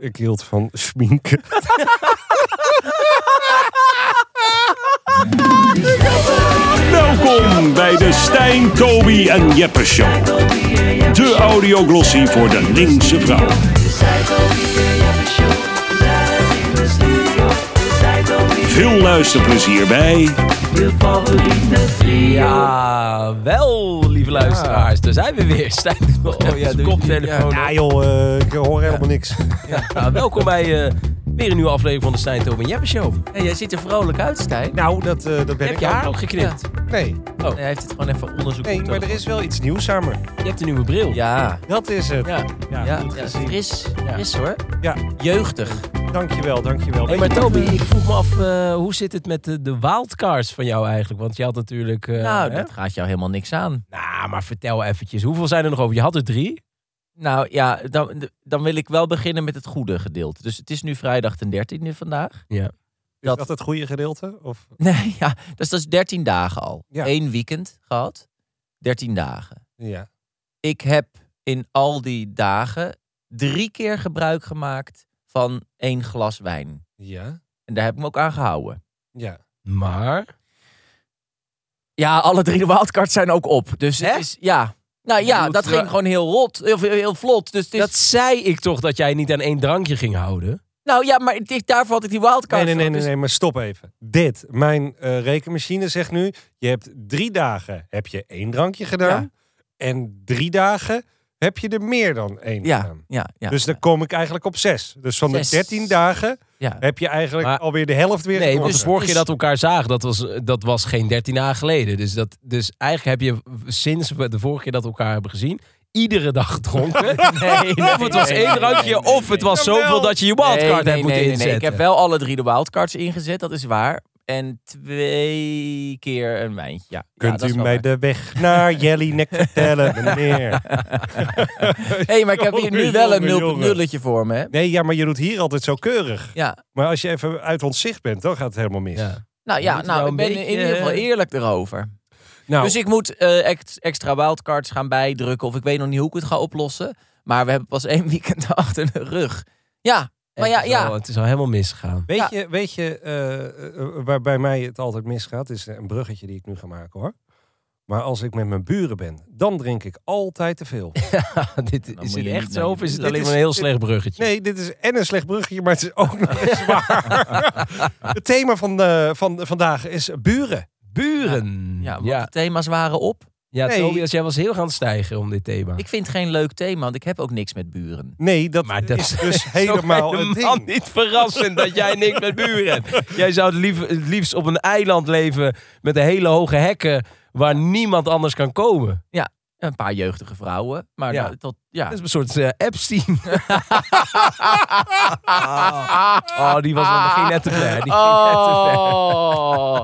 Ik hield van schminken. Welkom bij de Stijn, Toby en Jeppe Show. De audioglossie voor de linkse vrouw. Veel luisterplezier bij Ja, wel, lieve luisteraars. Daar zijn we weer. Stijn nog Oh, even ja, doe- koptelefoon Ja joh, eh, ik hoor helemaal niks. Ja, welkom bij eh, weer een nieuwe aflevering van de Stijn, Toby en Jeppe Show. Hey, jij ziet er vrolijk uit, Stijn. Nou, dat, eh, dat ben Heb ik je haar ook. ook geknipt? Nee, Oh, Hij heeft het gewoon even onderzoek nee, maar er is wel iets nieuws me. je hebt een nieuwe bril. Ja, Dat is het. Ja. Ja, ja, goed ja, gezien. fris, Ja. fris hoor. Ja, Jeugdig. Dankjewel, dankjewel. Hey, maar Toby, ik vroeg me af, eh, hoe zit het met de, de wildcards van jou eigenlijk? Want je had natuurlijk... eh, nou, hè? dat gaat jou helemaal niks aan. Nou, maar vertel eventjes. Hoeveel zijn er nog over? Je had er drie. Nou ja, dan, dan wil ik wel beginnen met het goede gedeelte. Dus het is nu vrijdag ten 13e vandaag. Ja. is dat het goede gedeelte? Of? Nee, ja, dus dat is 13 dagen al. Ja. Eén weekend gehad. 13 dagen. Ja. Ik heb in al die dagen drie keer gebruik gemaakt van één glas wijn. Ja. En daar heb ik me ook aan gehouden. Ja. Maar... Ja, alle drie de wildcards zijn ook op. Dus het Hè? is, ja. Nou ja, dat ging gewoon heel rot. Heel, heel vlot. Dus het is, Dat zei ik toch dat jij niet aan één drankje ging houden? Nou ja, maar daarvoor had ik die wildcards. Nee, nee, nee, nee, Dus- nee, maar stop even. Dit, mijn eh, rekenmachine zegt nu, je hebt drie dagen heb je één drankje gedaan. En drie dagen heb je er meer dan één Ja, gedaan. ja, ja. dus dan kom ik eigenlijk op zes. Dus van Zes. de dertien dagen ja. heb je eigenlijk Maar- alweer de helft weer Nee, dus vorige keer is- dat we elkaar zagen, dat was, dat was geen 13 dagen geleden. Dus, dat, dus eigenlijk heb je sinds we de vorige keer dat we elkaar hebben gezien, iedere dag gedronken. Nee, nee, of het was nee, één drankje, nee, nee, of het was zoveel dat je je wildcard nee, hebt moeten nee, nee, inzetten. Ik heb wel alle drie de wildcards ingezet, dat is waar. En twee keer een wijntje. Ja, ja, Kunt u wel mij waar. de weg naar Jellyneck vertellen, meneer? hey, maar ik heb hier nu wel een nul- nulletje voor me. Hè? Nee, ja, maar je doet hier altijd zo keurig. Ja. Maar als je even uit ons zicht bent, dan gaat het helemaal mis. Ja. Nou ja, nou, ik ben in ieder geval eerlijk erover. Nou, Dus ik moet eh, ext- extra wildcards gaan bijdrukken. Of ik weet nog niet hoe ik het ga oplossen. Maar we hebben pas één weekend achter de rug. Ja, maar ja, het, is al, ja. het is al helemaal misgegaan. weet ja. je, weet je eh, eh, waar bij mij het altijd misgaat? is een bruggetje die ik nu ga maken hoor. Maar als ik met mijn buren ben, dan drink ik altijd te veel. dit, Dan is moet het je echt zo of is het Dit alleen is- maar een heel dit- slecht bruggetje? Nee, dit is en een slecht bruggetje, maar het is ook nog eens waar. Het thema van, de, van vandaag is buren. Buren. ja, Ja, want de thema's waren op. ja, Nee. Tobias, jij was heel gaan stijgen om dit thema. Ik vind het geen leuk thema, want ik heb ook niks met buren. Nee, dat, Maar dat is dus helemaal het helemaal ding. niet verrassend dat jij niks met buren hebt. Jij zou het, lief, het liefst op een eiland leven met een hele hoge hekken waar niemand anders kan komen. Een paar jeugdige vrouwen. Maar Ja. nou, tot, ja. Dat is een soort eh, Epstein. oh, die was aan het begin net te ver. Die ging net te ver. Oh.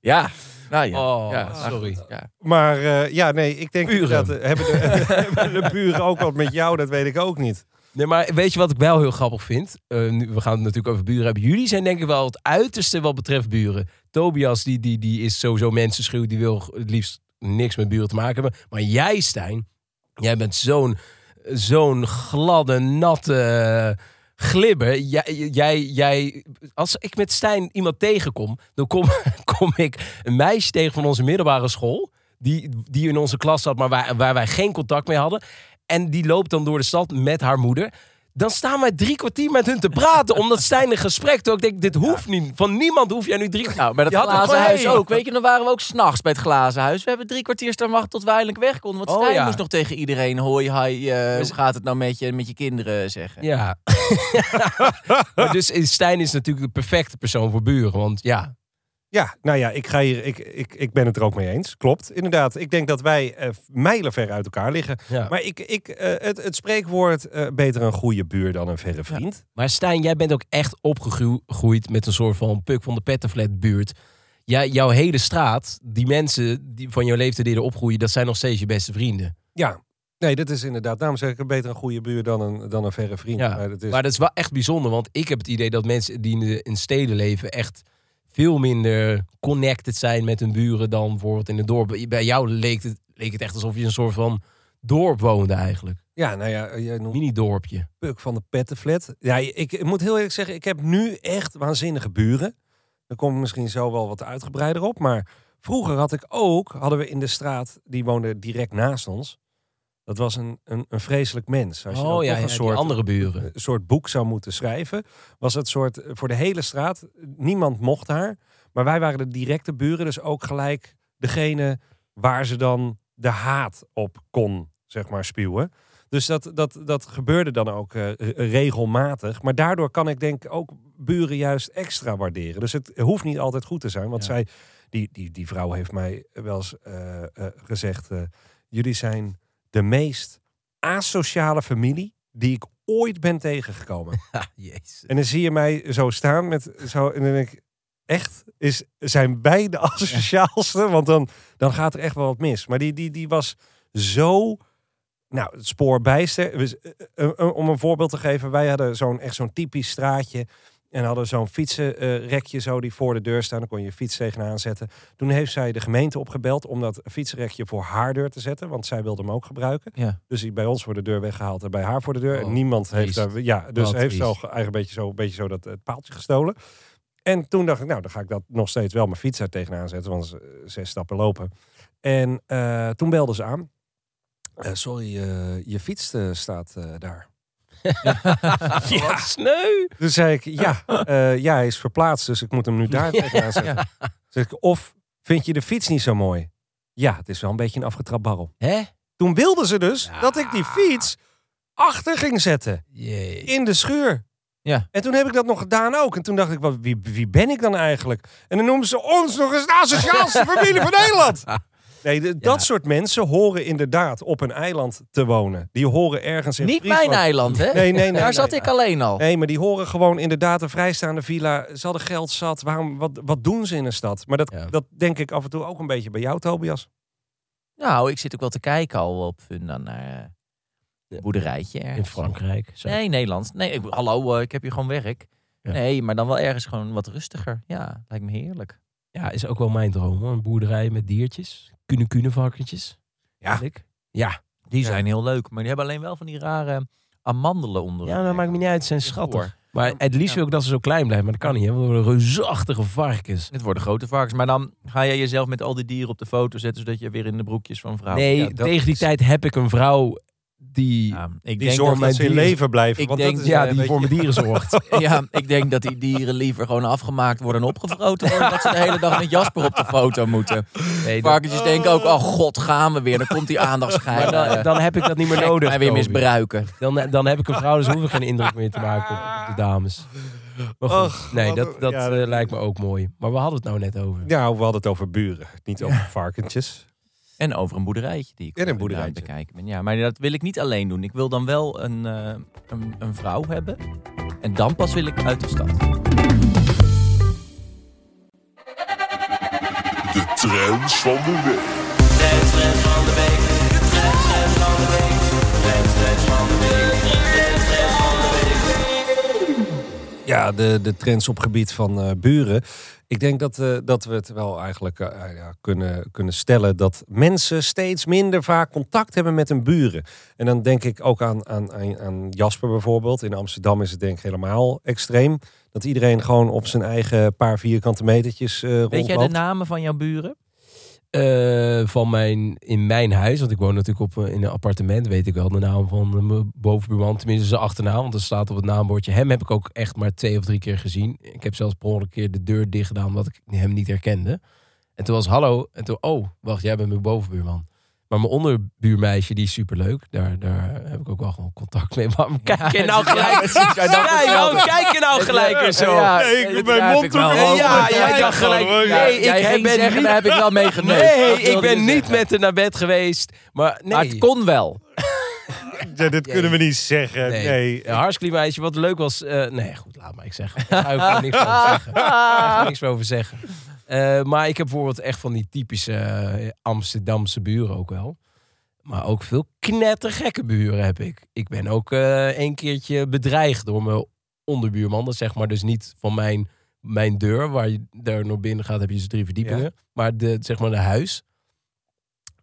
ja. Nou ja. Oh, ja, maar sorry. Ja. Maar eh, ja, nee, ik denk Buren. dat eh, hebben, de, hebben de buren ook wat met jou, dat weet ik ook niet. Nee, maar weet je wat ik wel heel grappig vind? Eh, nu, we gaan het natuurlijk over buren hebben. Jullie zijn denk ik wel het uiterste wat betreft buren. Tobias, die, die, die is sowieso mensenschuw. Die wil het liefst niks met buren te maken hebben. Maar jij, Stijn, jij bent zo'n zo'n gladde, natte glibber. Jij, jij, jij, als ik met Stijn iemand tegenkom, dan kom, kom ik een meisje tegen van onze middelbare school. Die, die in onze klas zat, maar waar, waar wij geen contact mee hadden. En die loopt dan door de stad met haar moeder. Dan staan wij drie kwartier met hun te praten. omdat Stijn een gesprek. Terwijl ik denk, dit hoeft niet. Van niemand hoef jij nu drie kwartier. Nou, bij dat glazen huis ook. Weet je, dan waren we ook s'nachts bij het glazen huis. We hebben drie kwartier staan wachten tot we eindelijk weg konden. Want Oh, Stijn ja. moest nog tegen iedereen... Hoi, hi, eh, hoe gaat het nou met je, met je kinderen zeggen. Ja. maar dus is- Stijn is natuurlijk de perfecte persoon voor buren. Want ja, Ja, nou ja, ik, ga hier, ik, ik, ik ben het er ook mee eens. Klopt, inderdaad. Ik denk dat wij eh, mijlenver uit elkaar liggen. ja. Maar ik, ik, eh, het, het spreekwoord eh, beter een goede buur dan een verre vriend. Maar Stijn, jij bent ook echt opgegroeid met een soort van Puk van de Pettenflat buurt. Ja, jouw hele straat, die mensen die van jouw leeftijd die opgroeien, dat zijn nog steeds je beste vrienden. Ja, nee, dat is inderdaad. Daarom zeg ik beter een goede buur dan een, dan een verre vriend. Ja, Maar dat is, Maar dat is wel echt bijzonder, want ik heb het idee dat mensen die in, de, in steden leven echt veel minder connected zijn met hun buren dan bijvoorbeeld in het dorp. Bij jou leek het, leek het echt alsof je een soort van dorp woonde eigenlijk. Ja, nou ja, jij noemt Mini-dorpje. Puk van de Pettenflat. Ja, ik, ik moet heel eerlijk zeggen, ik heb nu echt waanzinnige buren. Daar kom ik misschien zo wel wat uitgebreider op. Maar vroeger had ik ook, hadden we in de straat, die woonde direct naast ons. Dat was een, een, een vreselijk mens. Als je Oh ja, toch ja een soort, andere buren. een soort boek zou moeten schrijven, was het soort voor de hele straat. Niemand mocht haar. Maar wij waren de directe buren, dus ook gelijk degene waar ze dan de haat op kon, zeg maar, spuwen. Dus dat, dat, dat gebeurde dan ook eh, re- regelmatig. Maar daardoor kan ik denk ook buren juist extra waarderen. Dus het hoeft niet altijd goed te zijn. Want Ja. zij, die, die, die vrouw heeft mij wel eens eh, eh, gezegd... eh, jullie zijn de meest asociale familie die ik ooit ben tegengekomen. Ah, jezus. En dan zie je mij zo staan met zo. En dan denk ik, echt, is, zijn wij de asociaalste? Want dan, dan gaat er echt wel wat mis. Maar die, die, die was zo. Nou, het spoor bijster. Dus, eh, eh, eh, om een voorbeeld te geven, wij hadden zo'n echt zo'n typisch straatje. En hadden zo'n fietsenrekje zo die voor de deur staan. Dan kon je je fiets tegenaan zetten. Toen heeft zij de gemeente opgebeld om dat fietsenrekje voor haar deur te zetten. Want zij wilde hem ook gebruiken. Ja. Dus die bij ons voor de deur weggehaald en bij haar voor de deur. Oh, en niemand heeft daar. Ja, dus Wat heeft ze al eigenlijk een beetje zo, een beetje zo dat het paaltje gestolen. En toen dacht ik, nou, dan ga ik dat nog steeds wel mijn fiets daar tegenaan zetten. Want zes stappen lopen. En eh, toen belden ze aan. Eh, sorry, eh, je fiets staat daar. Ja, sneu. Dus zei ik, ja, eh, ja, hij is verplaatst, dus ik moet hem nu daar tegenaan zetten. Zeg ik, of vind je de fiets niet zo mooi? Ja, het is wel een beetje een afgetrapt barrel. Hè? Toen wilden ze dus Ja. dat ik die fiets achter ging zetten. Jee. In de schuur. Ja. En toen heb ik dat nog gedaan ook. En toen dacht ik, wat, wie, wie ben ik dan eigenlijk? En dan noemen ze ons nog eens de asociaalste familie van Nederland. Nee, de- dat soort mensen horen inderdaad op een eiland te wonen. Die horen ergens in Niet Friesland. mijn eiland, hè? Nee, nee, nee. Daar zat nee. ik alleen al. Nee, maar die horen gewoon inderdaad een vrijstaande villa. Ze hadden geld zat. Waarom, wat, wat doen ze in een stad? Maar dat, Ja. dat denk ik af en toe ook een beetje bij jou, Tobias. Nou, ik zit ook wel te kijken al op Funda naar eh, een boerderijtje ergens. In Frankrijk. Zo. Nee, Nederlands. Nee, ik, hallo, eh, ik heb hier gewoon werk. Ja. Nee, maar dan wel ergens gewoon wat rustiger. Ja, lijkt me heerlijk. Ja, is ook wel mijn droom. Hoor. Een boerderij met diertjes. Kune kune varkentjes. Ja. Ja. Die zijn heel leuk, maar die hebben alleen wel van die rare amandelen onder. Ja, dat maakt me niet uit. Ze zijn schattig. Maar het liefst wil ik dat ze zo klein blijven. Maar dat kan niet. Hè? We worden reusachtige varkens. Het worden grote varkens. Maar dan ga jij jezelf met al die dieren op de foto zetten, zodat je weer in de broekjes van vrouwen. Nee, ja, tegen die is- tijd heb ik een vrouw die... Ja, ik Die denk zorgt mijn dat ze in leven blijven. ik want denk- dat is ja, een die beetje- voor mijn dieren zorgt. Ja, ik denk dat die dieren liever gewoon afgemaakt worden en opgevroten worden. Dat ze de hele dag met Jasper op de foto moeten. Nee, Varkentjes denken ook, oh god, gaan we weer. Dan komt die aandachtsschijn. maar dan, dan heb ik dat niet meer nodig. En weer misbruiken. Dan, dan heb ik een vrouw, dus hoeven geen indruk meer te maken op, de dames. Maar goed, Och, nee, dat, dat ja, eh, dat- lijkt me ook mooi. Maar we hadden het nou net over. Ja, we hadden het over buren, niet over varkentjes. En over een boerderijtje die ik En een inderdaad boerderijtje. bekijken ben. Ja, maar dat wil ik niet alleen doen. Ik wil dan wel een, eh, een, een vrouw hebben. En dan pas wil ik uit de stad. De trends van de week. Ja, de, de trends op gebied van eh, buren. Ik denk dat, eh, dat we het wel eigenlijk eh, ja, kunnen, kunnen stellen dat mensen steeds minder vaak contact hebben met hun buren. En dan denk ik ook aan, aan, aan, Jasper bijvoorbeeld. In Amsterdam is het denk ik helemaal extreem. Dat iedereen gewoon op zijn eigen paar vierkante metertjes eh Weet jij de rondloopt. namen van jouw buren? Eh, van mijn, in mijn huis, want ik woon natuurlijk op, eh, in een appartement, weet ik wel de naam van mijn bovenbuurman. Tenminste zijn achternaam, want er staat op het naambordje. Hem heb ik ook echt maar twee of drie keer gezien. Ik heb zelfs per een keer de deur dicht gedaan, omdat ik hem niet herkende. En toen was hallo, en toen, oh, wacht, jij bent mijn bovenbuurman. Maar mijn onderbuurmeisje, die is superleuk. Daar, daar heb ik ook wel gewoon contact mee. Maar kijk je nou gelijk. Kijk, je nou gelijk er zo. Ja, Nee, ik- begrijp mond ik open. ja, jij dacht gelijk. Nee, ik ben zeggen, niet- daar heb ik wel mee geneukt. Nee, ik ben niet zeggen. met haar naar bed geweest. Maar nee. Maar het kon wel. Ja, dit kunnen we niet zeggen. Nee. Nee. Ja, hartstikke meisje, wat leuk was. eh, nee, goed, laat maar ik zeggen. Ik ga ook niks over zeggen. Ik ga er niks meer over zeggen. Eh, maar ik heb bijvoorbeeld echt van die typische eh, Amsterdamse buren ook wel. Maar ook veel knettergekke buren heb ik. Ik ben ook eh een keertje bedreigd door mijn onderbuurman. Dat zeg maar dus niet van mijn, mijn deur, waar je daar naar binnen gaat, heb je dus drie verdiepingen. Maar de, zeg maar de huis.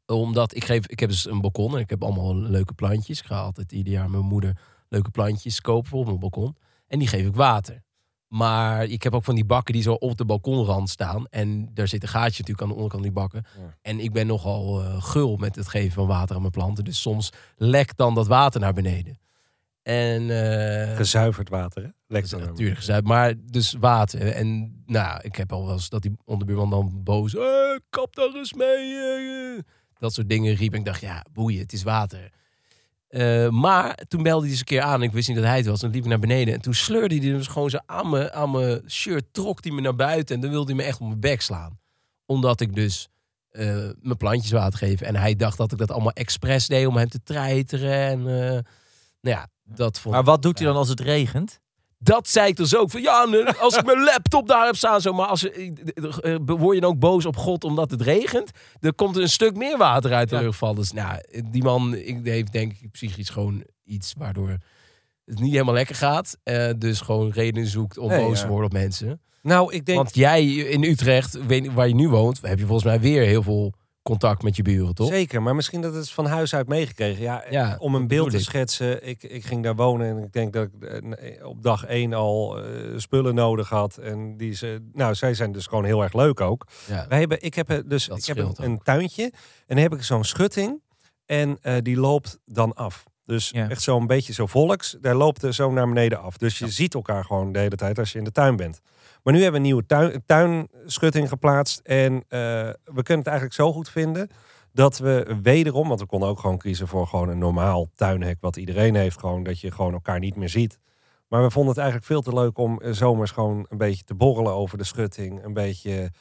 Omdat ik geef, ik heb dus een balkon en ik heb allemaal leuke plantjes. Ik ga altijd ieder jaar mijn moeder leuke plantjes kopen voor op mijn balkon. En die geef ik water. Maar ik heb ook van die bakken die zo op de balkonrand staan. En daar zit een gaatje natuurlijk aan de onderkant van die bakken. Ja. En ik ben nogal eh, gul met het geven van water aan mijn planten. Dus soms lekt dan dat water naar beneden. En eh, Gezuiverd water, hè? Is dan. natuurlijk gezegd, maar dus water. En nou, ik heb al wel eens dat die onderbuurman dan boos, eh, kap daar eens mee. eh, eh." dat soort dingen riep. En ik dacht, ja, boeien, het is water. Eh, maar toen belde hij eens een keer aan. Ik wist niet dat hij het was. Dan liep ik naar beneden. En toen sleurde hij dus gewoon zo aan mijn, aan mijn shirt. Trok hij me naar buiten. En dan wilde hij me echt op mijn bek slaan. Omdat ik dus eh, mijn plantjes water geef. En hij dacht dat ik dat allemaal expres deed om hem te treiteren. En eh, nou ja, dat vond Maar wat doet hij dan als het regent? Dat zei ik dus ook. Van, ja, als ik mijn laptop daar heb staan. Zo, maar als, eh, eh, word je dan ook boos op God omdat het regent? Er komt een stuk meer water uit de Ja. lucht vallen. Dus nou, die man heeft denk ik psychisch gewoon iets waardoor het niet helemaal lekker gaat. Eh, dus gewoon redenen zoekt om Nee, boos ja. te worden op mensen. Nou, ik denk... Want jij in Utrecht, weet, waar je nu woont, heb je volgens mij weer heel veel contact met je buren, toch? Zeker, maar misschien dat het van huis uit meegekregen. Ja, Ja, om een beeld te ik. schetsen. Ik, ik ging daar wonen en ik denk dat ik eh, op dag één al eh, spullen nodig had. En die ze, nou, zij zijn dus gewoon heel erg leuk ook. Ja. Wij hebben, ik heb eh, dus Dat ik heb een, een tuintje en dan heb ik zo'n schutting en eh, die loopt dan af. Dus Ja. echt zo'n beetje zo volks, daar loopt er zo naar beneden af. Dus je ziet elkaar gewoon de hele tijd als je in de tuin bent. Maar nu hebben we een nieuwe tuin, tuinschutting geplaatst en eh, we kunnen het eigenlijk zo goed vinden dat we wederom, want we konden ook gewoon kiezen voor gewoon een normaal tuinhek wat iedereen heeft, gewoon dat je gewoon elkaar niet meer ziet. Maar we vonden het eigenlijk veel te leuk om eh, zomers gewoon een beetje te borrelen over de schutting, een beetje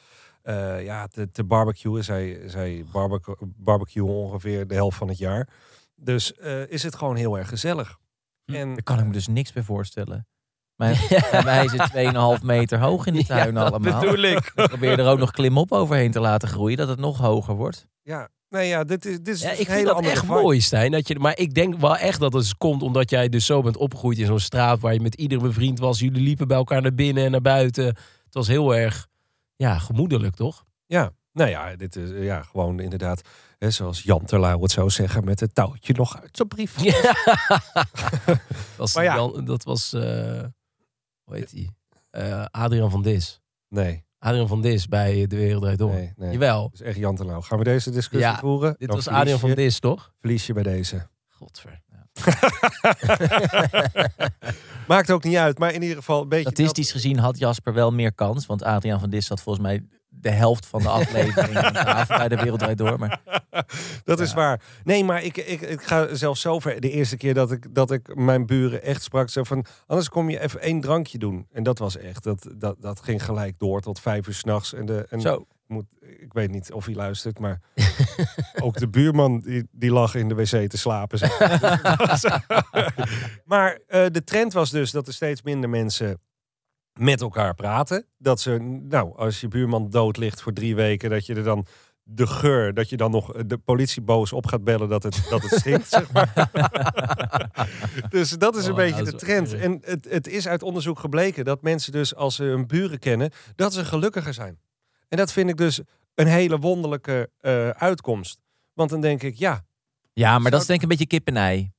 eh, ja, te, te barbecuen. Zij, zij barbecue, barbecue ongeveer de helft van het jaar. Dus is het gewoon heel erg gezellig. Hm. En Daar kan ik me dus niks bij voorstellen. Mijn, bij mij is het 2,5 meter hoog in de tuin Ja, allemaal. bedoel ik. Ik probeer er ook nog klimop overheen te laten groeien, dat het nog hoger wordt. ja, nee, ja, dit is, dit is Ja, ik vind dat echt vibe. mooi, Stijn. Dat je, maar ik denk wel echt dat het komt omdat jij dus zo bent opgegroeid in zo'n straat waar je met iedere bevriend was. Jullie liepen bij elkaar naar binnen en naar buiten. Het was heel erg ja, gemoedelijk, toch? Ja, nou ja, dit is ja, gewoon inderdaad, hè, zoals Jan Terlouw het zou zeggen, met het touwtje nog uit zijn brief. dat was, Maar ja. Jan- dat was eh, hoe heet die? Eh, Adrian van Dis. Nee, Adrian van Dis bij De Wereld Draait Door. nee, nee. Jawel, Dat is echt Jan Terlouw. Gaan we deze discussie Ja, voeren? dit Dan was verlies Adrian van je- Dis, toch? Verlies je bij deze. Godver. Maakt ook niet uit, maar in ieder geval een beetje... Statistisch gezien had Jasper wel meer kans, want Adriaan van Dis had volgens mij de helft van de aflevering aan tafel bij de Wereld Door. Maar Dat is waar. Nee, maar ik, ik, ik ga zelfs zover. De eerste keer dat ik, dat ik mijn buren echt sprak. Zo van, anders kom je even één drankje doen. En dat was echt. Dat, dat, dat ging gelijk door tot vijf uur s'nachts. En, de, en zo, moet, ik weet niet of hij luistert, maar ook de buurman die, die lag in de wc te slapen. maar eh, de trend was dus dat er steeds minder mensen met elkaar praten. Dat ze, nou, als je buurman dood ligt voor drie weken, dat je er dan de geur, dat je dan nog de politie boos op gaat bellen dat het, dat het stinkt. zeg maar. dus dat is een Oh, beetje dat de trend. erg. En het, het is uit onderzoek gebleken dat mensen dus als ze hun buren kennen, dat ze gelukkiger zijn. En dat vind ik dus een hele wonderlijke eh, uitkomst. Want dan denk ik, ja, ja, maar dat is denk ik een beetje kip en ei.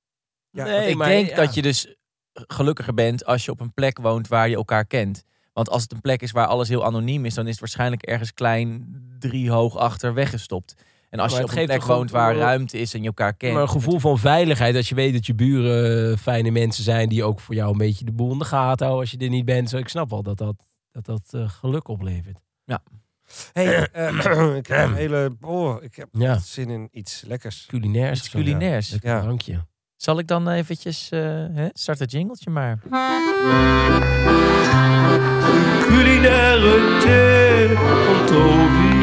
ja Nee, ik maar denk ja. dat je dus gelukkiger bent als je op een plek woont waar je elkaar kent. Want als het een plek is waar alles heel anoniem is, dan is het waarschijnlijk ergens klein drie hoog achter weggestopt. En als Maar je op een plek woont waar ruimte is en je elkaar kent. Maar een gevoel van veiligheid. Dat je weet dat je buren fijne mensen zijn. Die ook voor jou een beetje de boel in de gaten houden. Als je er niet bent. Zo, ik snap wel dat dat, dat, dat eh, geluk oplevert. hey, eh, ik heb een hele, oh, ik heb Ja. zin in iets lekkers. Culinaires. Iets culinairs. Lekker Ja. drankje. Zal ik dan eventjes, eh hè, start het jingletje maar. Culinaire thee van Toby.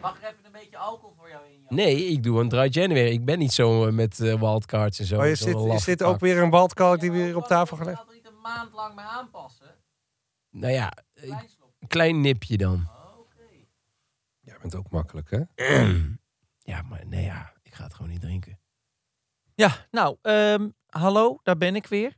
Mag er even een beetje alcohol voor jou in? Nee, ik doe een dry January. Ik ben niet zo eh, met eh, wildcards en zo. Oh, is, dit, is dit ook weer een wildcard die weer op tafel gelegd? er niet een maand lang mee aanpassen? Nou ja, een klein nipje dan. Bent ook makkelijk, hè? ja, maar nee ja, ik ga het gewoon niet drinken. Ja, nou, ehm, hallo, daar ben ik weer.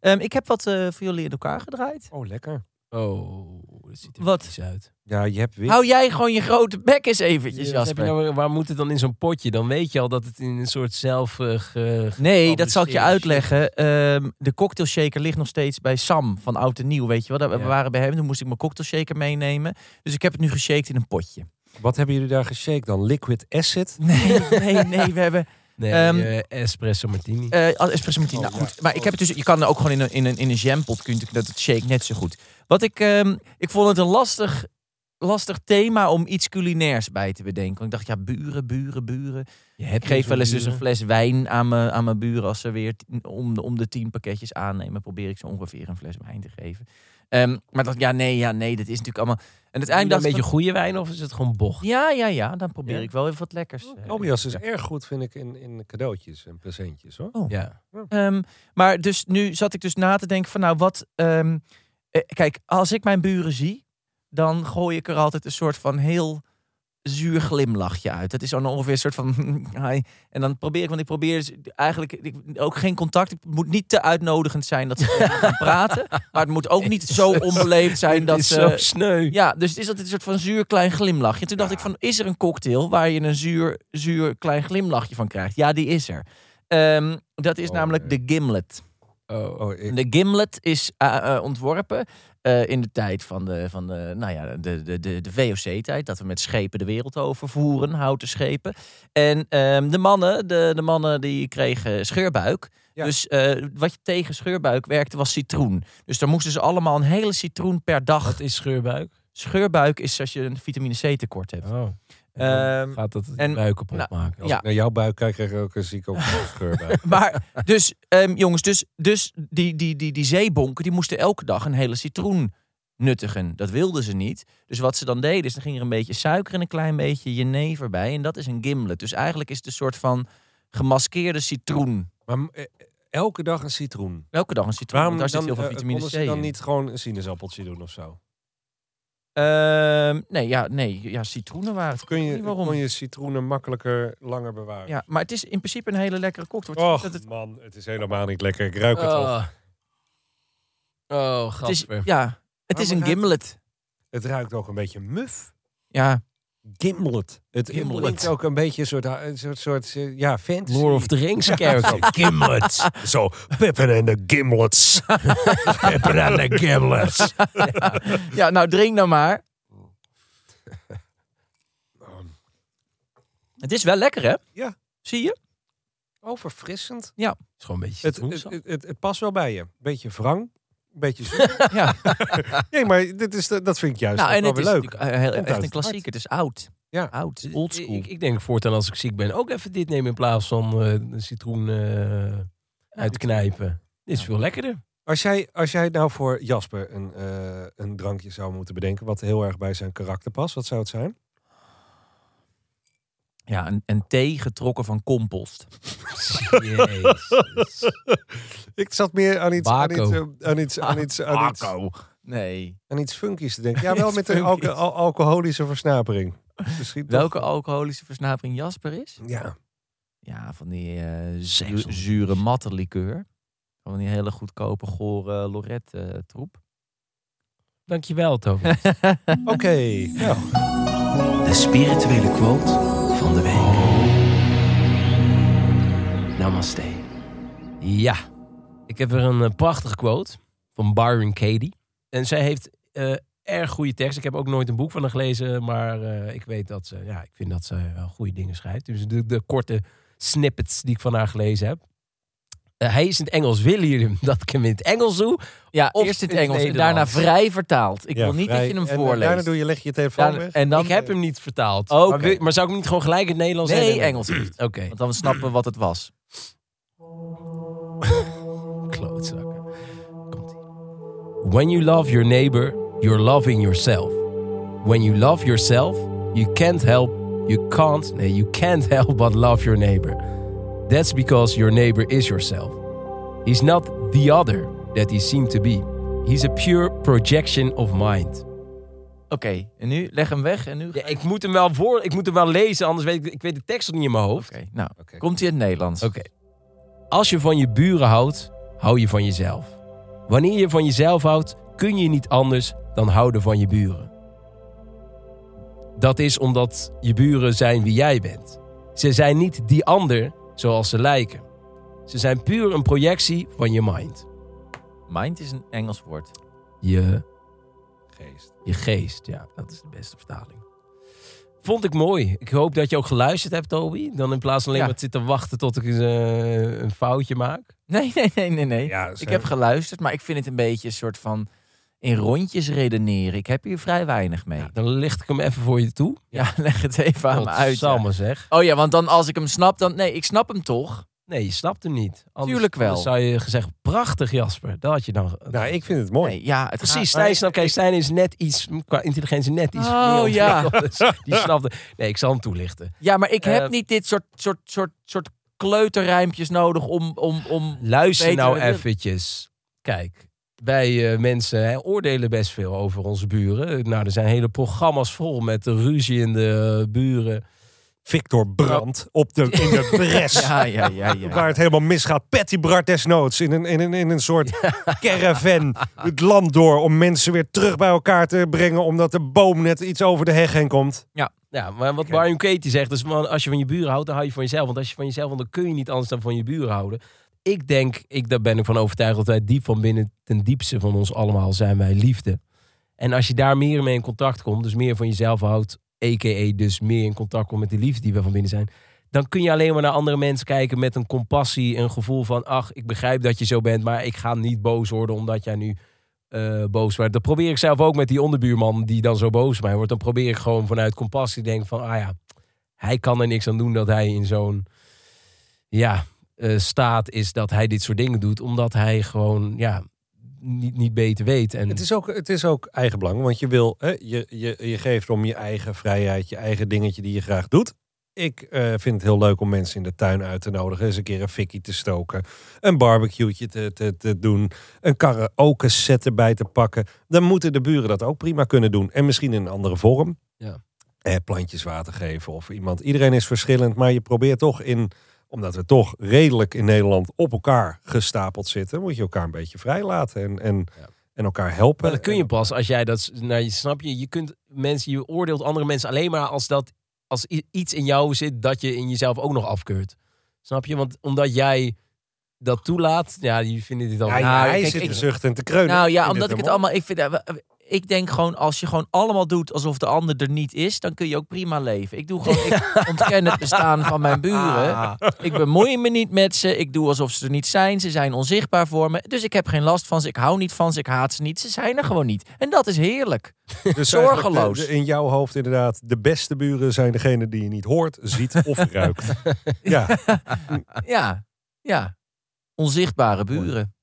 Ehm, ik heb wat eh, voor jullie in elkaar gedraaid. Oh, lekker. Oh, ziet er Wat? uit. Ja, je hebt weer... Hou jij gewoon je grote bek eens eventjes, je Jasper. nou- waar moet het dan in zo'n potje? Dan weet je al dat het in een soort zelf... eh, ge- Nee, dat zal ik je uitleggen. Ehm, de cocktailshaker ligt nog steeds bij Sam van Oud en Nieuw, weet je wel. Daar- We Ja. waren bij hem, toen moest ik mijn cocktailshaker meenemen. Dus ik heb het nu geshaked in een potje. Wat hebben jullie daar geshaked dan? Liquid acid? Nee, nee, nee, we hebben Nee, Ehm, eh, espresso martini. eh espresso martini. Oh, nou goed, ja. maar ik heb het dus, je kan er ook gewoon in een, in een, in een jampot, kun je dat het shake net zo goed. Wat ik, ehm, ik vond het een lastig, lastig thema om iets culinairs bij te bedenken. Want ik dacht, ja, buren, buren, buren. je hebt Ik geef wel eens dus een fles wijn aan mijn, aan mijn buren. Als ze weer om de, om de tien pakketjes aannemen, probeer ik ze ongeveer een fles wijn te geven. Ehm, maar dat, ja, nee, ja, nee, dat is natuurlijk allemaal. En Een uiteindelijk beetje dacht ik goede wijn of is het gewoon bocht? ja, ja, ja, dan probeer Ja? ik wel even wat lekkers. eh, Tobias is erg goed, vind ik, in, in cadeautjes en presentjes, hoor. Ja. Ehm, maar dus nu zat ik dus na te denken van nou wat... ehm, eh, kijk, als ik mijn buren zie, dan gooi ik er altijd een soort van heel zuur glimlachje uit. Dat is dan ongeveer een soort van... hi. En dan probeer ik, want ik probeer dus eigenlijk ik, ook geen contact. Het moet niet te uitnodigend zijn dat ze gaan praten. Maar het moet ook niet zo onbeleefd zijn dat ze... zo sneu. Ja, dus het is altijd een soort van zuur klein glimlachje. Toen dacht ik van, is er een cocktail waar je een zuur, zuur klein glimlachje van krijgt? Ja, die is er. Ehm, dat is Oh, namelijk nee. de gimlet. Oh. Oh, ik- De gimlet is eh, eh, ontworpen eh, in de tijd van de, van de, nou ja, de, de, de, de VOC-tijd. Dat we met schepen de wereld overvoeren, houten schepen. En ehm, de, mannen, de, de mannen die kregen scheurbuik. Ja. Dus wat je tegen scheurbuik werkte was citroen. Dus daar moesten ze allemaal een hele citroen per dag. Wat is scheurbuik? Scheurbuik is als je een vitamine C tekort hebt. Oh. Ehm, gaat dat en- en, buik kapot nou, maken? Als ja. ik naar jouw buik kijk, krijg ik ook een zieke scheur bij. Maar dus, ehm, jongens, dus, dus die, die, die, die zeebonken, die moesten elke dag een hele citroen nuttigen. Dat wilden ze niet. Dus wat ze dan deden, is dan ging er een beetje suiker en een klein beetje jenever bij. En dat is een gimlet. Dus eigenlijk is het een soort van gemaskeerde citroen. Maar eh, elke dag een citroen. Elke dag een citroen, Waarom want daar dan, zit heel veel eh, vitamine C ze dan in. niet gewoon een sinaasappeltje doen of zo? Ehm, nee, ja, nee, ja, citroenen waren het. Kun je, waarom. kon je citroenen makkelijker langer bewaren? Ja, maar het is in principe een hele lekkere cocktail. Och, Dat het, man, het is helemaal niet lekker. Ik ruik het al. Oh, oh het is, Gasper. ja, het is een gimlet. Het ruikt ook een beetje muf. Ja, Gimlet. Het Gimlet. klinkt ook een beetje een soort, een soort, soort eh, ja, fantasy. Lord of the Rings character. Gimlet. Zo, Pippin en de Gimlets. Pepper aan de gimlets. ja, nou drink nou maar. Het is wel lekker, hè? Ja. Zie je? Oh, verfrissend. is gewoon een beetje Het, het, het, het past wel bij je. Beetje wrang. Beetje zuur. Ja. nee, maar dit is, dat vind ik juist nou, en wel het weer is leuk. eh, heel, echt een klassieker. Het is oud. Ja. Oud. Oldschool. Ik, ik denk voortaan als ik ziek ben ook even dit nemen in plaats van eh een citroen eh uitknijpen. Dit is veel lekkerder. Als jij, als jij nou voor Jasper een, eh, een drankje zou moeten bedenken... wat heel erg bij zijn karakter past, wat zou het zijn? Ja, een, een thee getrokken van compost. Jezus. Ik zat meer aan iets, aan iets, eh, aan iets, aan iets, aan iets, Nee. aan iets funkies te denken. Ja, wel met een Funkies. alco- al- alcoholische versnapering. Misschien toch- Welke alcoholische versnapering Jasper is? Ja. Ja, van die eh, zu- zure matte likeur. Van die hele goedkope, gore Lorette eh, troep. Dankjewel, Toby. Oké. Nou, De spirituele quote van de week. Namaste. Ja, ik heb weer een eh, prachtige quote van Byron Katie. En zij heeft eh, erg goede tekst. Ik heb ook nooit een boek van haar gelezen, maar eh, ik weet dat ze, ja, ik vind dat ze wel goede dingen schrijft. Dus de, de korte snippets die ik van haar gelezen heb. Eh, hij is in het Engels. Willen jullie dat ik hem in het Engels doe? Ja, Of eerst in het Engels en daarna vrij vertaald. Ik ja, wil niet vrij- dat je hem en, voorleest. Daarna doe je, leg je je telefoon Daarna- weg. en dan, ik heb hem niet vertaald. Oké. Maar, wil- maar zou ik hem niet gewoon gelijk in het Nederlands Nee? Engels. Oké. Want dan snappen we wat het was. Klootzakken. Komt-ie. When you love your neighbor, you're loving yourself. When you love yourself, you can't help, you can't, nee, you can't help but love your neighbor. That's because your neighbor is yourself. He's not the other that he seemed to be. He's a pure projection of mind. Oké, en nu leg hem weg en nu... Ja, ik moet hem wel voor, ik moet hem wel lezen, anders weet ik, ik weet de tekst nog niet in mijn hoofd. Oké, nou, komt hij in het Nederlands. Oké. Als je van je buren houdt, hou je van jezelf. Wanneer je van jezelf houdt, kun je niet anders dan houden van je buren. Dat is omdat je buren zijn wie jij bent. Ze zijn niet die ander zoals ze lijken. Ze zijn puur een projectie van je mind. Mind is een Engels woord. Je, Geest. je geest, ja, dat is de beste vertaling. Vond ik mooi. Ik hoop dat je ook geluisterd hebt, Toby. Dan in plaats van alleen Ja. maar zitten wachten tot ik eens, eh, een foutje maak. Nee, nee, nee, nee, nee. Ja, ik heb geluisterd, maar ik vind het een beetje een soort van in rondjes redeneren. Ik heb hier vrij weinig mee. Ja, Dan licht ik hem even voor je toe. leg het even aan me uit. ja. Godsamme, zeg. Oh ja, want dan als ik hem snap, dan... Nee, ik snap hem toch. Nee, je snapt hem niet. Anders, Tuurlijk wel. anders zou je gezegd, prachtig Jasper. Dat had je dan... Nou, ik vind het mooi. Nee, ja, het Precies, gaat- Stijn. Kijk, Stijn is net iets, qua intelligentie net iets Oh, ja. Dus die snapte. Nee, ik zal hem toelichten. Ja, maar ik heb Eh, niet dit soort, soort, soort, soort kleuterrijmpjes nodig om... om, om Luister Beter nou eventjes. Kijk, wij eh, mensen hè, oordelen best veel over onze buren. Nou, er zijn hele programma's vol met de ruziende buren. Victor Brandt op de, in de bres. ja, ja, ja, ja. Waar het helemaal misgaat. Patty Bart desnoods. In een, in een, in een soort caravan. Het land door. Om mensen weer terug bij elkaar te brengen. Omdat de boom net iets over de heg heen komt. Ja, maar wat Brian Katie zegt, van, als je van je buren houdt, dan hou je van jezelf. Want als je van jezelf houdt, dan kun je niet anders dan van je buren houden. Ik denk, ik, daar ben ik van overtuigd, dat wij diep van binnen, ten diepste van ons allemaal, zijn wij liefde. En als je daar meer mee in contact komt, dus meer van jezelf houdt, a.k.a. dus meer in contact komt met die liefde die we van binnen zijn, dan kun je alleen maar naar andere mensen kijken met een compassie, een gevoel van, ach, ik begrijp dat je zo bent, maar ik ga niet boos worden omdat jij nu eh, boos wordt. Dat probeer ik zelf ook met die onderbuurman die dan zo boos mij wordt. Dan probeer ik gewoon vanuit compassie te denken van, ah ja, hij kan er niks aan doen dat hij in zo'n ja, eh, staat is dat hij dit soort dingen doet, omdat hij gewoon ja, niet, niet beter weet. En Het is ook, het is ook eigenbelang. Want je wil, hè, je, je, je geeft om je eigen vrijheid. Je eigen dingetje die je graag doet. Ik eh, vind het heel leuk om mensen in de tuin uit te nodigen. Eens een keer een fikkie te stoken. Een barbecue'tje te, te, te doen. Een karaoke set erbij te pakken. Dan moeten de buren dat ook prima kunnen doen. En misschien in een andere vorm. Ja. Eh, plantjes water geven of iemand. Iedereen is verschillend. Maar je probeert toch in... Omdat we toch redelijk in Nederland op elkaar gestapeld zitten. Moet je elkaar een beetje vrij laten. En, en, Ja. en elkaar helpen. Maar dat kun je pas als jij dat, nou, je snap je, je kunt mensen, je oordeelt andere mensen alleen maar als dat, als iets in jou zit dat je in jezelf ook nog afkeurt. Snap je? Want omdat jij dat toelaat, ja, die vinden dit dan. Ja, Nou, hij kijk, zit ik- te zuchten en te kreunen. Nou ja, omdat ik het allemaal... Ik, vind, ik denk gewoon, als je gewoon allemaal doet alsof de ander er niet is, dan kun je ook prima leven. Ik doe gewoon, ik ontken het bestaan van mijn buren. Ik bemoei me niet met ze. Ik doe alsof ze er niet zijn. Ze zijn onzichtbaar voor me. Dus ik heb geen last van ze. Ik hou niet van ze. Ik haat ze niet. Ze zijn er gewoon niet. En dat is heerlijk. Dus zorgeloos. de- in jouw hoofd inderdaad, de beste buren zijn degene die je niet hoort, ziet of ruikt. Ja, Ja, ja. Onzichtbare buren.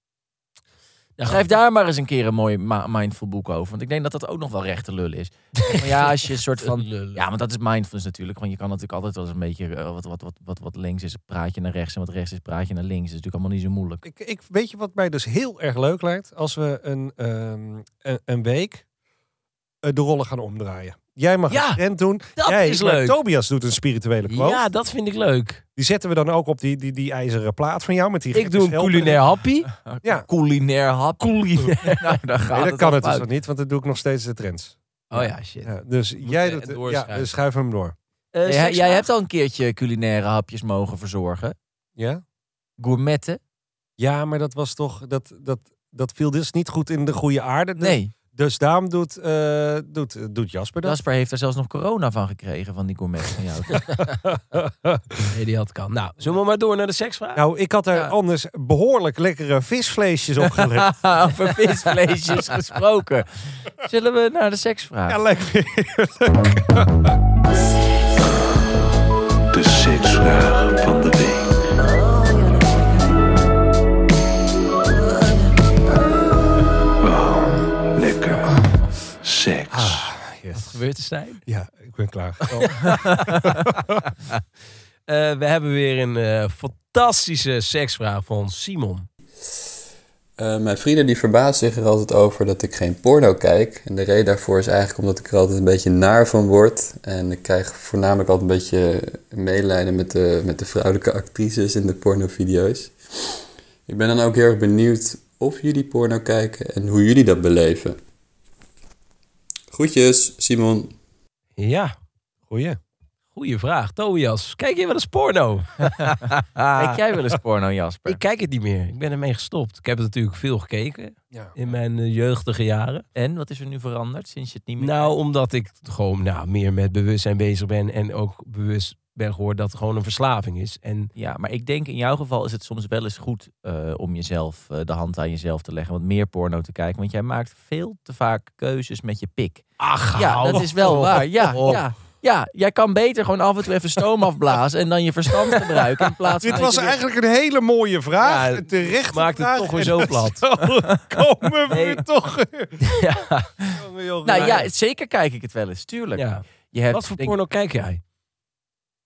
Ja, Schrijf daar maar eens een keer een mooi mindful boek over. Want ik denk dat dat ook nog wel rechte lul is. Maar ja, als je een soort van... Ja, want dat is mindfulness natuurlijk. Want je kan natuurlijk altijd wel eens een beetje... eh, wat, wat, wat, wat, wat links is, praat je naar rechts. En wat rechts is, praat je naar links. Dat is natuurlijk allemaal niet zo moeilijk. ik, ik, weet je wat mij dus heel erg leuk lijkt? Als we een, ehm, een, een week eh, de rollen gaan omdraaien. Jij mag Ja, een trend doen. dat Jij, is leuk. Tobias doet een spirituele quote. Ja, dat vind ik leuk. Die zetten we dan ook op die, die, die ijzeren plaat van jou. Met die Ik doe een culinair happie. Ja, Culinair hap. Culinair. nou, daar gaat nee, dat het kan het dus nog niet, want dat doe ik nog steeds de trends. Oh ja, shit. Ja, dus jij doet... Ja, doorschuiven. dus schuif hem door. Eh, Jij, hebt al een keertje culinaire hapjes mogen verzorgen. Ja? Gourmetten? Ja, maar dat was toch... Dat, dat, dat viel dus niet goed in de goede aarde. Dus- Nee. Dus daarom doet, eh, doet, doet Jasper dat. Jasper heeft er zelfs nog corona van gekregen van die gourmet van jou. Nee, die had kan. Nou, zullen we maar door naar de seksvraag? Nou, ik had er Ja. anders behoorlijk lekkere visvleesjes op gelegd. Over visvleesjes gesproken. Zullen we naar de seksvraag? ja, lekker. De seksvraag Stijn? Ja, ik ben klaar. Eh, we hebben weer een eh, fantastische seksvraag van Simon. Eh, mijn vrienden die verbazen zich er altijd over dat ik geen porno kijk. En de reden daarvoor is eigenlijk omdat ik er altijd een beetje naar van word. En ik krijg voornamelijk altijd een beetje medelijden met de, met de vrouwelijke actrices in de pornovideo's. Ik ben dan ook heel erg benieuwd of jullie porno kijken en hoe jullie dat beleven. Groetjes, Simon. Ja, Goeie. goede vraag. Tobias, kijk je wel eens porno? Kijk jij wel eens porno, Jasper? Ik kijk het niet meer. Ik ben ermee gestopt. Ik heb het natuurlijk veel gekeken Ja. in mijn eh, jeugdige jaren. En, wat is er nu veranderd sinds je het niet meer Nou, omdat ik gewoon nou, meer met bewustzijn bezig ben. En ook bewust ben geworden dat het gewoon een verslaving is. En Ja, maar ik denk in jouw geval is het soms wel eens goed eh, om jezelf eh, de hand aan jezelf te leggen. Wat meer porno te kijken. Want jij maakt veel te vaak keuzes met je pik. ach, Ja, hou dat is wel op. waar. Ja, op. ja, ja, jij kan beter gewoon af en toe even stoom afblazen en dan je verstand gebruiken. In plaats van Dit was eigenlijk een hele mooie vraag. Ja, een terechte maakt het toch weer zo plat. zo komen we Nee. weer toch. Ja. Nou ja, zeker kijk ik het wel eens, tuurlijk. ja. Je hebt, Wat voor denk- porno kijk jij?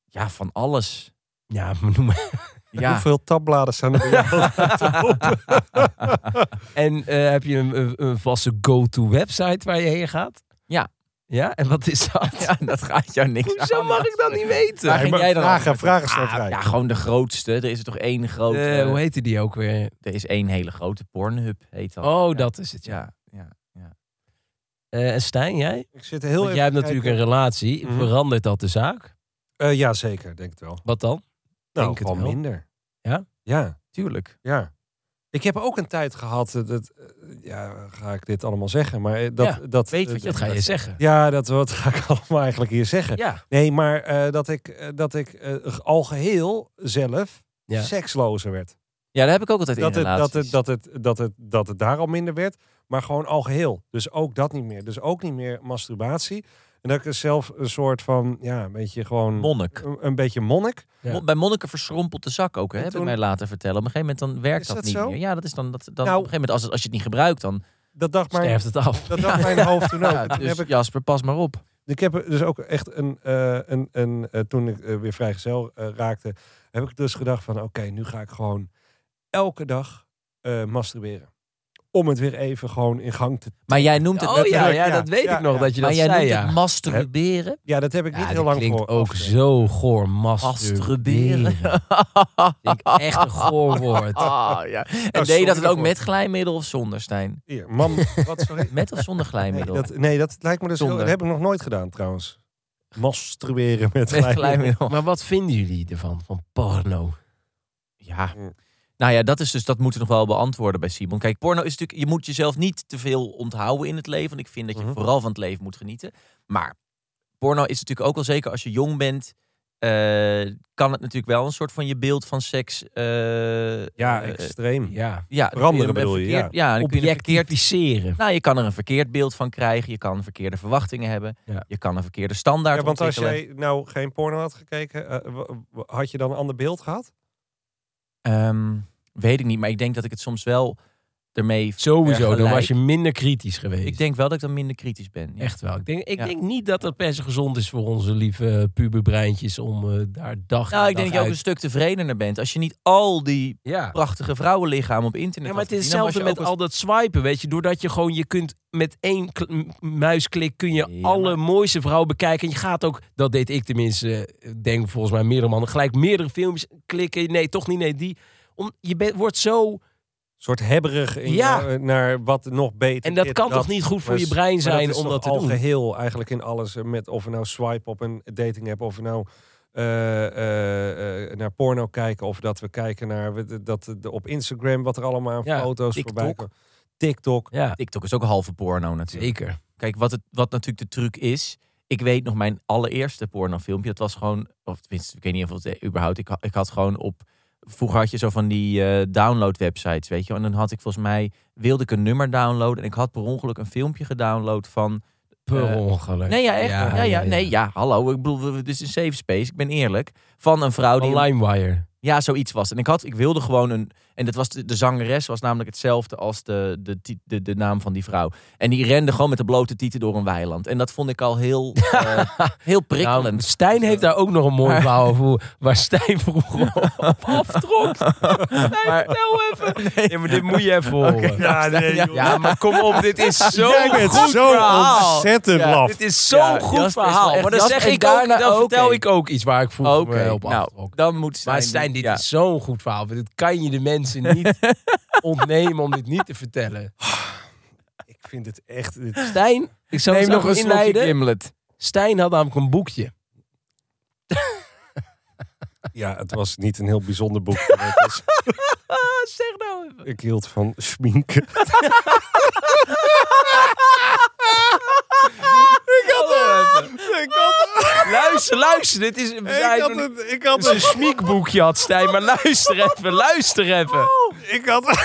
Ja, van alles. Ja, maar noem maar. Ja. Hoeveel tabbladen staan er bij jou? En eh, heb je een, een, een vaste go-to website waar je heen gaat? Ja. Ja, en wat is dat? ja, dat gaat jou niks Hoezo aan. mag ik dat niet weten? Waar ging jij dan vragen, vragen staan Ah. Ja, gewoon de grootste. Er is er toch één grote. Eh, hoe heette die ook weer? Er is één hele grote Pornhub, heet dat. Oh, Ja. dat is het. Ja. Ja, ja. Eh, en Stijn, jij? Ik zit heel Want even jij hebt natuurlijk kijken. een relatie. Mhm. Verandert dat de zaak? Eh, ja, zeker. Denk het wel. Wat dan? Nou, Denk het gewoon wel. minder. Ja? Ja, Tuurlijk. ja. Ik heb ook een tijd gehad, eh, dat, eh, ja, ga ik dit allemaal zeggen, maar eh, dat, Ja, dat, weet wat je Dat ga je zeggen. Ja, dat wat ga ik allemaal eigenlijk hier zeggen. Ja. Nee, maar dat ik, dat ik al geheel zelf Ja. sekslozer werd. Ja, dat heb ik ook altijd Dat in het, dat, het, dat, het, dat, het, dat het daar al minder werd, maar gewoon al geheel. Dus ook dat niet meer. Dus ook niet meer masturbatie. En dat ik er zelf een soort van, ja, een beetje gewoon... Monnik. Een, een beetje monnik. Ja. Bij monniken verschrompelt de zak ook, hè? Heb ik mij laten vertellen. Op een gegeven moment dan werkt Is dat, dat niet zo? meer. Ja, dat is dan, dat, dan Nou- op een gegeven moment als, het, als je het niet gebruikt, dan... Dat dacht mijn, Sterft het af. dat dacht mijn hoofd toen ook. Ja, dus heb ik, Jasper, pas maar op. ik heb dus ook echt een, eh, een, een eh, toen ik eh, weer vrijgezel raakte, heb ik dus gedacht van, oké, nu ga ik gewoon elke dag eh, masturberen. Om het weer even gewoon in gang te... Maar jij noemt het... Oh net- ja, druk, ja, ja. dat weet Ja, ik nog ja. dat je maar dat jij zei, noemt ja. het masturberen. Ja, dat heb ik niet Ja, heel lang klinkt voor. ook zo goor. Masturberen. Echt een goor woord. Ah, ja. En deed je dat het ook met glijmiddel of zonder, Stijn? Hier, mam, wat, sorry? Met of zonder Nee glijmiddel? dat, nee, dat lijkt me dus... dat heb ik nog nooit gedaan trouwens. Masturberen met, Met glijmiddel. glijmiddel. Maar wat vinden jullie ervan, van porno? Ja. Nou ja, dat is dus dat moeten we nog wel beantwoorden bij Simon. Kijk, porno is natuurlijk, je moet jezelf niet te veel onthouden in het leven. Want ik vind dat je Mhm. vooral van het leven moet genieten. Maar porno is natuurlijk ook wel zeker als je jong bent, eh, kan het natuurlijk wel een soort van je beeld van seks. eh, Ja, eh, extreem. Ja. ja, veranderen bedoel je, verkeerd- Ja, je. Objectificeren. Nou, je kan er een verkeerd beeld van krijgen. Je kan verkeerde verwachtingen hebben. Ja. Je kan een verkeerde standaard Ja, want als jij nou geen porno had gekeken, had je dan een ander beeld gehad? Ehm, weet ik niet, maar ik denk dat ik het soms wel ermee Sowieso, dan was je minder kritisch geweest. Ik denk wel dat ik dan minder kritisch ben. ja. Echt wel. Ik denk, ik Ja. denk niet dat het per se gezond is voor onze lieve puberbreintjes om eh, daar dag Nou, ik denk dat je ook een stuk tevredener bent. Als je niet al die Ja. prachtige vrouwenlichamen op internet Ja, maar het is hetzelfde met al dat swipen, weet je. Doordat je gewoon, je kunt met één muisklik kun je Ja, alle maar- mooiste vrouwen bekijken. En je gaat ook, dat deed ik tenminste, eh, denk volgens mij meerdere mannen, gelijk meerdere filmpjes klikken. Nee, toch niet, nee, die. Om, je bent, wordt zo, soort hebberig in Ja. jou, eh, naar wat nog beter en dat kan toch niet goed voor Maar je brein zijn is om dat te al doen. geheel eigenlijk in alles. eh, Met of we nou swipe op een dating app, of we nou eh, eh, eh, naar porno kijken, of dat we kijken naar we- dat de- op Instagram wat er allemaal aan Ja, foto's TikTok. voorbij komen. TikTok. Ja, TikTok is ook halve porno natuurlijk. zeker. Kijk, wat, het, wat natuurlijk de truc is. Ik weet nog mijn allereerste pornofilmpje. Dat was gewoon, of tenminste, ik weet niet of het überhaupt. Ik, ik had gewoon op. Vroeger had je zo van die eh, download websites, weet je. En dan had ik volgens mij wilde ik een nummer downloaden en ik had per ongeluk een filmpje gedownload van. Per Eh, ongeluk. Nee, ja, echt. Ja, ja, nee, ja, hallo. Ik bedoel, dit is een safe space. Ik ben eerlijk. Van een vrouw die. LimeWire. Ja, zoiets was. En ik had, ik wilde gewoon een. En dat was de, de zangeres was namelijk hetzelfde als de, de, de, de naam van die vrouw. En die rende gewoon met de blote tieten door een weiland. En dat vond ik al heel, eh, heel prikkelend. Nou, Stijn heeft daar ook nog een mooi verhaal over. Waar Stijn vroeger op aftrok. Stijn, Maar- vertel even. Ja, maar dit moet je even horen. Ja, nee, ja. joh. Ja, maar kom op, dit is zo Jij bent goed zo verhaal. ontzettend Ja, laf. Dit is zo'n Ja, goed verhaal. Maar dan zeg ik ook, daarna dan ook, vertel ik ook iets waar ik vroeger me op nou, aftrok. dan moet Stijn... Stijn, dit ja. is zo'n goed verhaal. Dit kan je de mensen niet ontnemen om dit niet te vertellen. vind het echt... dit- Stijn, ik zal Neem nog een inleiden. Gimlet. Stijn had namelijk een boekje. ja, het was niet een heel bijzonder boek. was- zeg nou even. ik hield van schminken. Ik had, Luister, luister. Dit is, we ik had, een, een, ik had, een smiekboekje had Stijn. Maar luister even, luister even. ik had...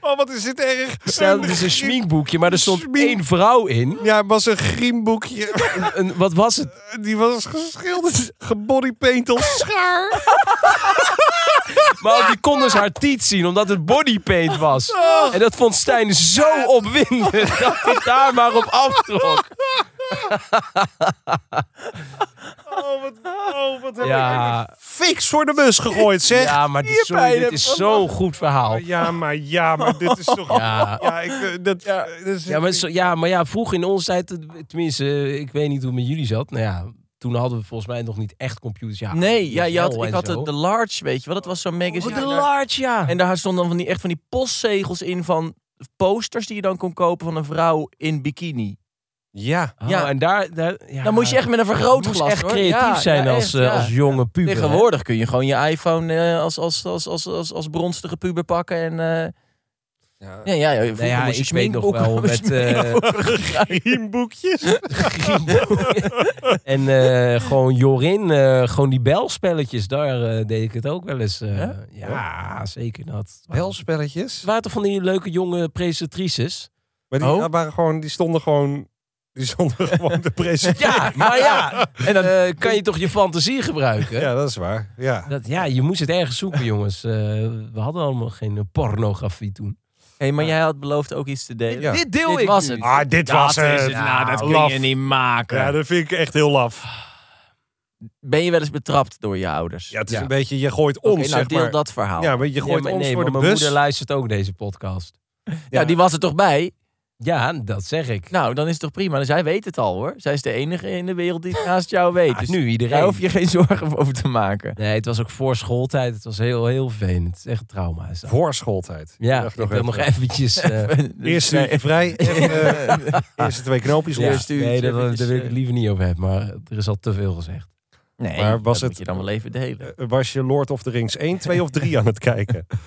Oh, wat is dit erg. Stel, het is een smiekboekje, maar er stond Schmink- één vrouw in. Ja, het was een griemboekje. Een, een- wat was het? Die was geschilderd, gebodypaint als schaar. Maar die kon dus haar tiet zien, omdat het bodypaint was. Oh. En dat vond Stijn zo opwindend dat hij daar maar op aftrok. Oh, wat, oh, wat heb Ja. ik fix voor de bus gegooid, zeg. Ja, maar dit, sorry, dit is zo'n goed verhaal. Ja, maar ja, maar dit is toch... Ja. Ja, ik, eh, dat, ja. dat is- Ja, maar, zo- ja, maar ja, vroeger in onze tijd, tenminste, ik weet niet hoe het met jullie zat. Nou ja, toen hadden we volgens mij nog niet echt computers. Ja, Nee, ja, je had, ik had de, de Large, weet je wel. Dat was zo'n magazine. Oh, de large, ja. En daar stonden dan van die, echt van die postzegels in van posters die je dan kon kopen van een vrouw in bikini. Ja. Oh, ja. en daar, daar ja, Dan moest je echt met een vergrootglas moest echt hoor. creatief Ja, zijn ja, als, echt, eh, als jonge puber. hè? Tegenwoordig kun je gewoon je iPhone eh, als, als, als, als, als, als bronstige puber pakken en... eh, ja. ja, ja, ja, Nou ik weet nog wel met, eh. Griemboekjes. en eh, gewoon Jorin, eh, gewoon die belspelletjes, daar deed ik het ook wel eens. eh, Ja? ja, zeker dat. Belspelletjes. Waren toch van die leuke jonge presentatrices? Maar die Oh. waren gewoon, die stonden gewoon, die stonden gewoon te presenteren. Ja, maar ja, en dan kan je toch je fantasie gebruiken? Ja, dat is waar. Ja. Dat, ja, je moest het ergens zoeken, jongens. Eh, we hadden allemaal geen pornografie toen. Hey, maar jij had beloofd ook iets te delen. Ja. Dit deel Dit ik was nu. het. Ah, dit was het. Nou, dat kun laf. je niet maken. Ja, dat vind ik echt heel laf. Ben je wel eens betrapt door je ouders? Ja, het is Ja. een beetje, je gooit ons, nou, zeg deel maar. dat verhaal. Ja, Ja, maar je Ja, gooit maar ons nee, door de maar mijn bus. moeder luistert ook deze podcast. die was er toch bij? Ja, dat zeg ik. Nou, dan is het toch prima. Zij weet het al hoor. Zij is de enige in de wereld die het naast jou weet. Dus nu daar iedereen. hoef je geen zorgen over te maken. Nee, het was ook voor schooltijd. Het was heel, heel vervelend. Het is echt een trauma. is dat. Voor schooltijd. Ja, Dacht ik wil nog even. eventjes... eh, Eerst uurtje vrij. Even, eh, eerste twee knoopjes ja, nee, daar, daar wil ik het eh. liever niet over hebben. Maar er is al te veel gezegd. Nee, Maar was dat het- moet je dan wel even delen. Was je Lord of the Rings 1, 2 of 3 aan het kijken? Het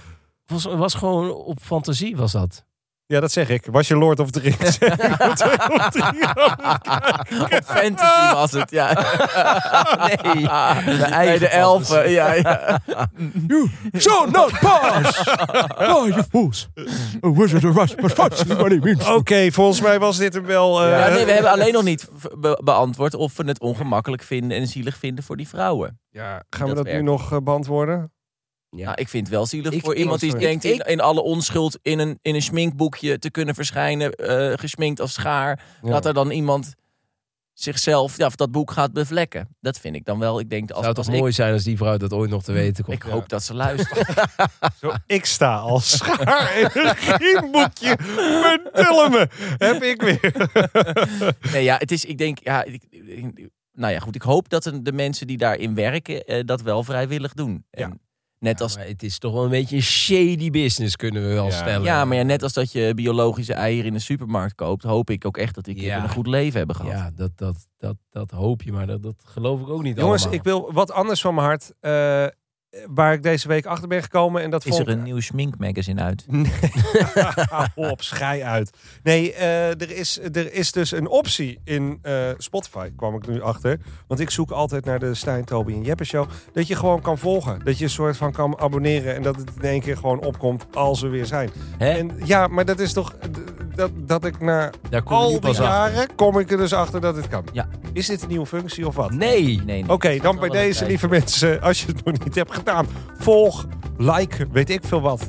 was, het was gewoon op fantasie was dat. Ja, dat zeg ik. Was je Lord of the Rings 1 of 2 of 3 aan het kijken? Fantasy was het, ja. Nee, de, de elfen, ja, ja. So not pass! Oh, you fools! A wizard of us, but what he means. Oké, volgens mij was dit hem wel... eh, Ja, nee, we hebben alleen nog niet be- beantwoord of we het ongemakkelijk vinden en zielig vinden voor die vrouwen. Ja, gaan we dat nu nog eh, beantwoorden? Ja. Nou, ik vind het wel zielig Ik- voor ik- iemand die denkt ik- in, in alle onschuld in een, in een schminkboekje te kunnen verschijnen, eh, gesminkt als schaar. Ja. Dat er dan iemand zichzelf, ja, of dat boek gaat bevlekken. Dat vind ik dan wel. Ik denk, als, zou als toch ik, mooi zijn als die vrouw dat ooit nog te weten komt. ik hoop dat ze luistert. Zo, ik sta als schaar in een grienboekje. Verdullen me. Heb ik weer. nee, ja, het is, ik denk, ja, ik- nou ja, goed. Ik hoop dat de, de mensen die daarin werken eh, dat wel vrijwillig doen. Ja. Net Ja, als maar het is toch wel een beetje een shady business, kunnen we wel Ja. stellen. Ja, maar ja, net als dat je biologische eieren in de supermarkt koopt, hoop ik ook echt dat die kinderen Ja. een goed leven hebben gehad. Ja, dat, dat, dat, dat hoop je, maar dat, dat geloof ik ook niet Jongens, allemaal. ik wil wat anders van mijn hart. eh, waar ik deze week achter ben gekomen. En dat Is vond er een nieuw schminkmagazine uit? Hou op, schei uit. Nee, eh, er, is, er is dus een optie in eh, Spotify, kwam ik nu achter. Want ik zoek altijd naar de Stijn, Toby en Jeppe show. Dat je gewoon kan volgen. Dat je een soort van kan abonneren. En dat het in één keer gewoon opkomt als we weer zijn. Hè? En ja, maar dat is toch... Dat, dat ik na Daar kom je al die pas achter. jaren kom ik er dus achter dat het kan. Ja. Is dit een nieuwe functie of wat? Nee. Nee, nee. Oké, dan bij deze, lieve mensen, als je het nog niet hebt gedaan, volg, like, weet ik veel wat.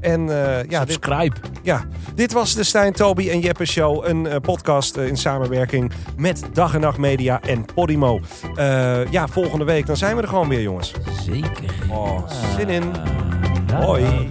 En eh, ja, dit, Subscribe. ja, dit was de Stijn, Toby en Jeppe Show. Een eh, podcast eh, in samenwerking met Dag en Nacht Media en Podimo. Eh, ja, volgende week dan zijn we er gewoon weer, jongens. Zeker. Oh, zin in. Hoi.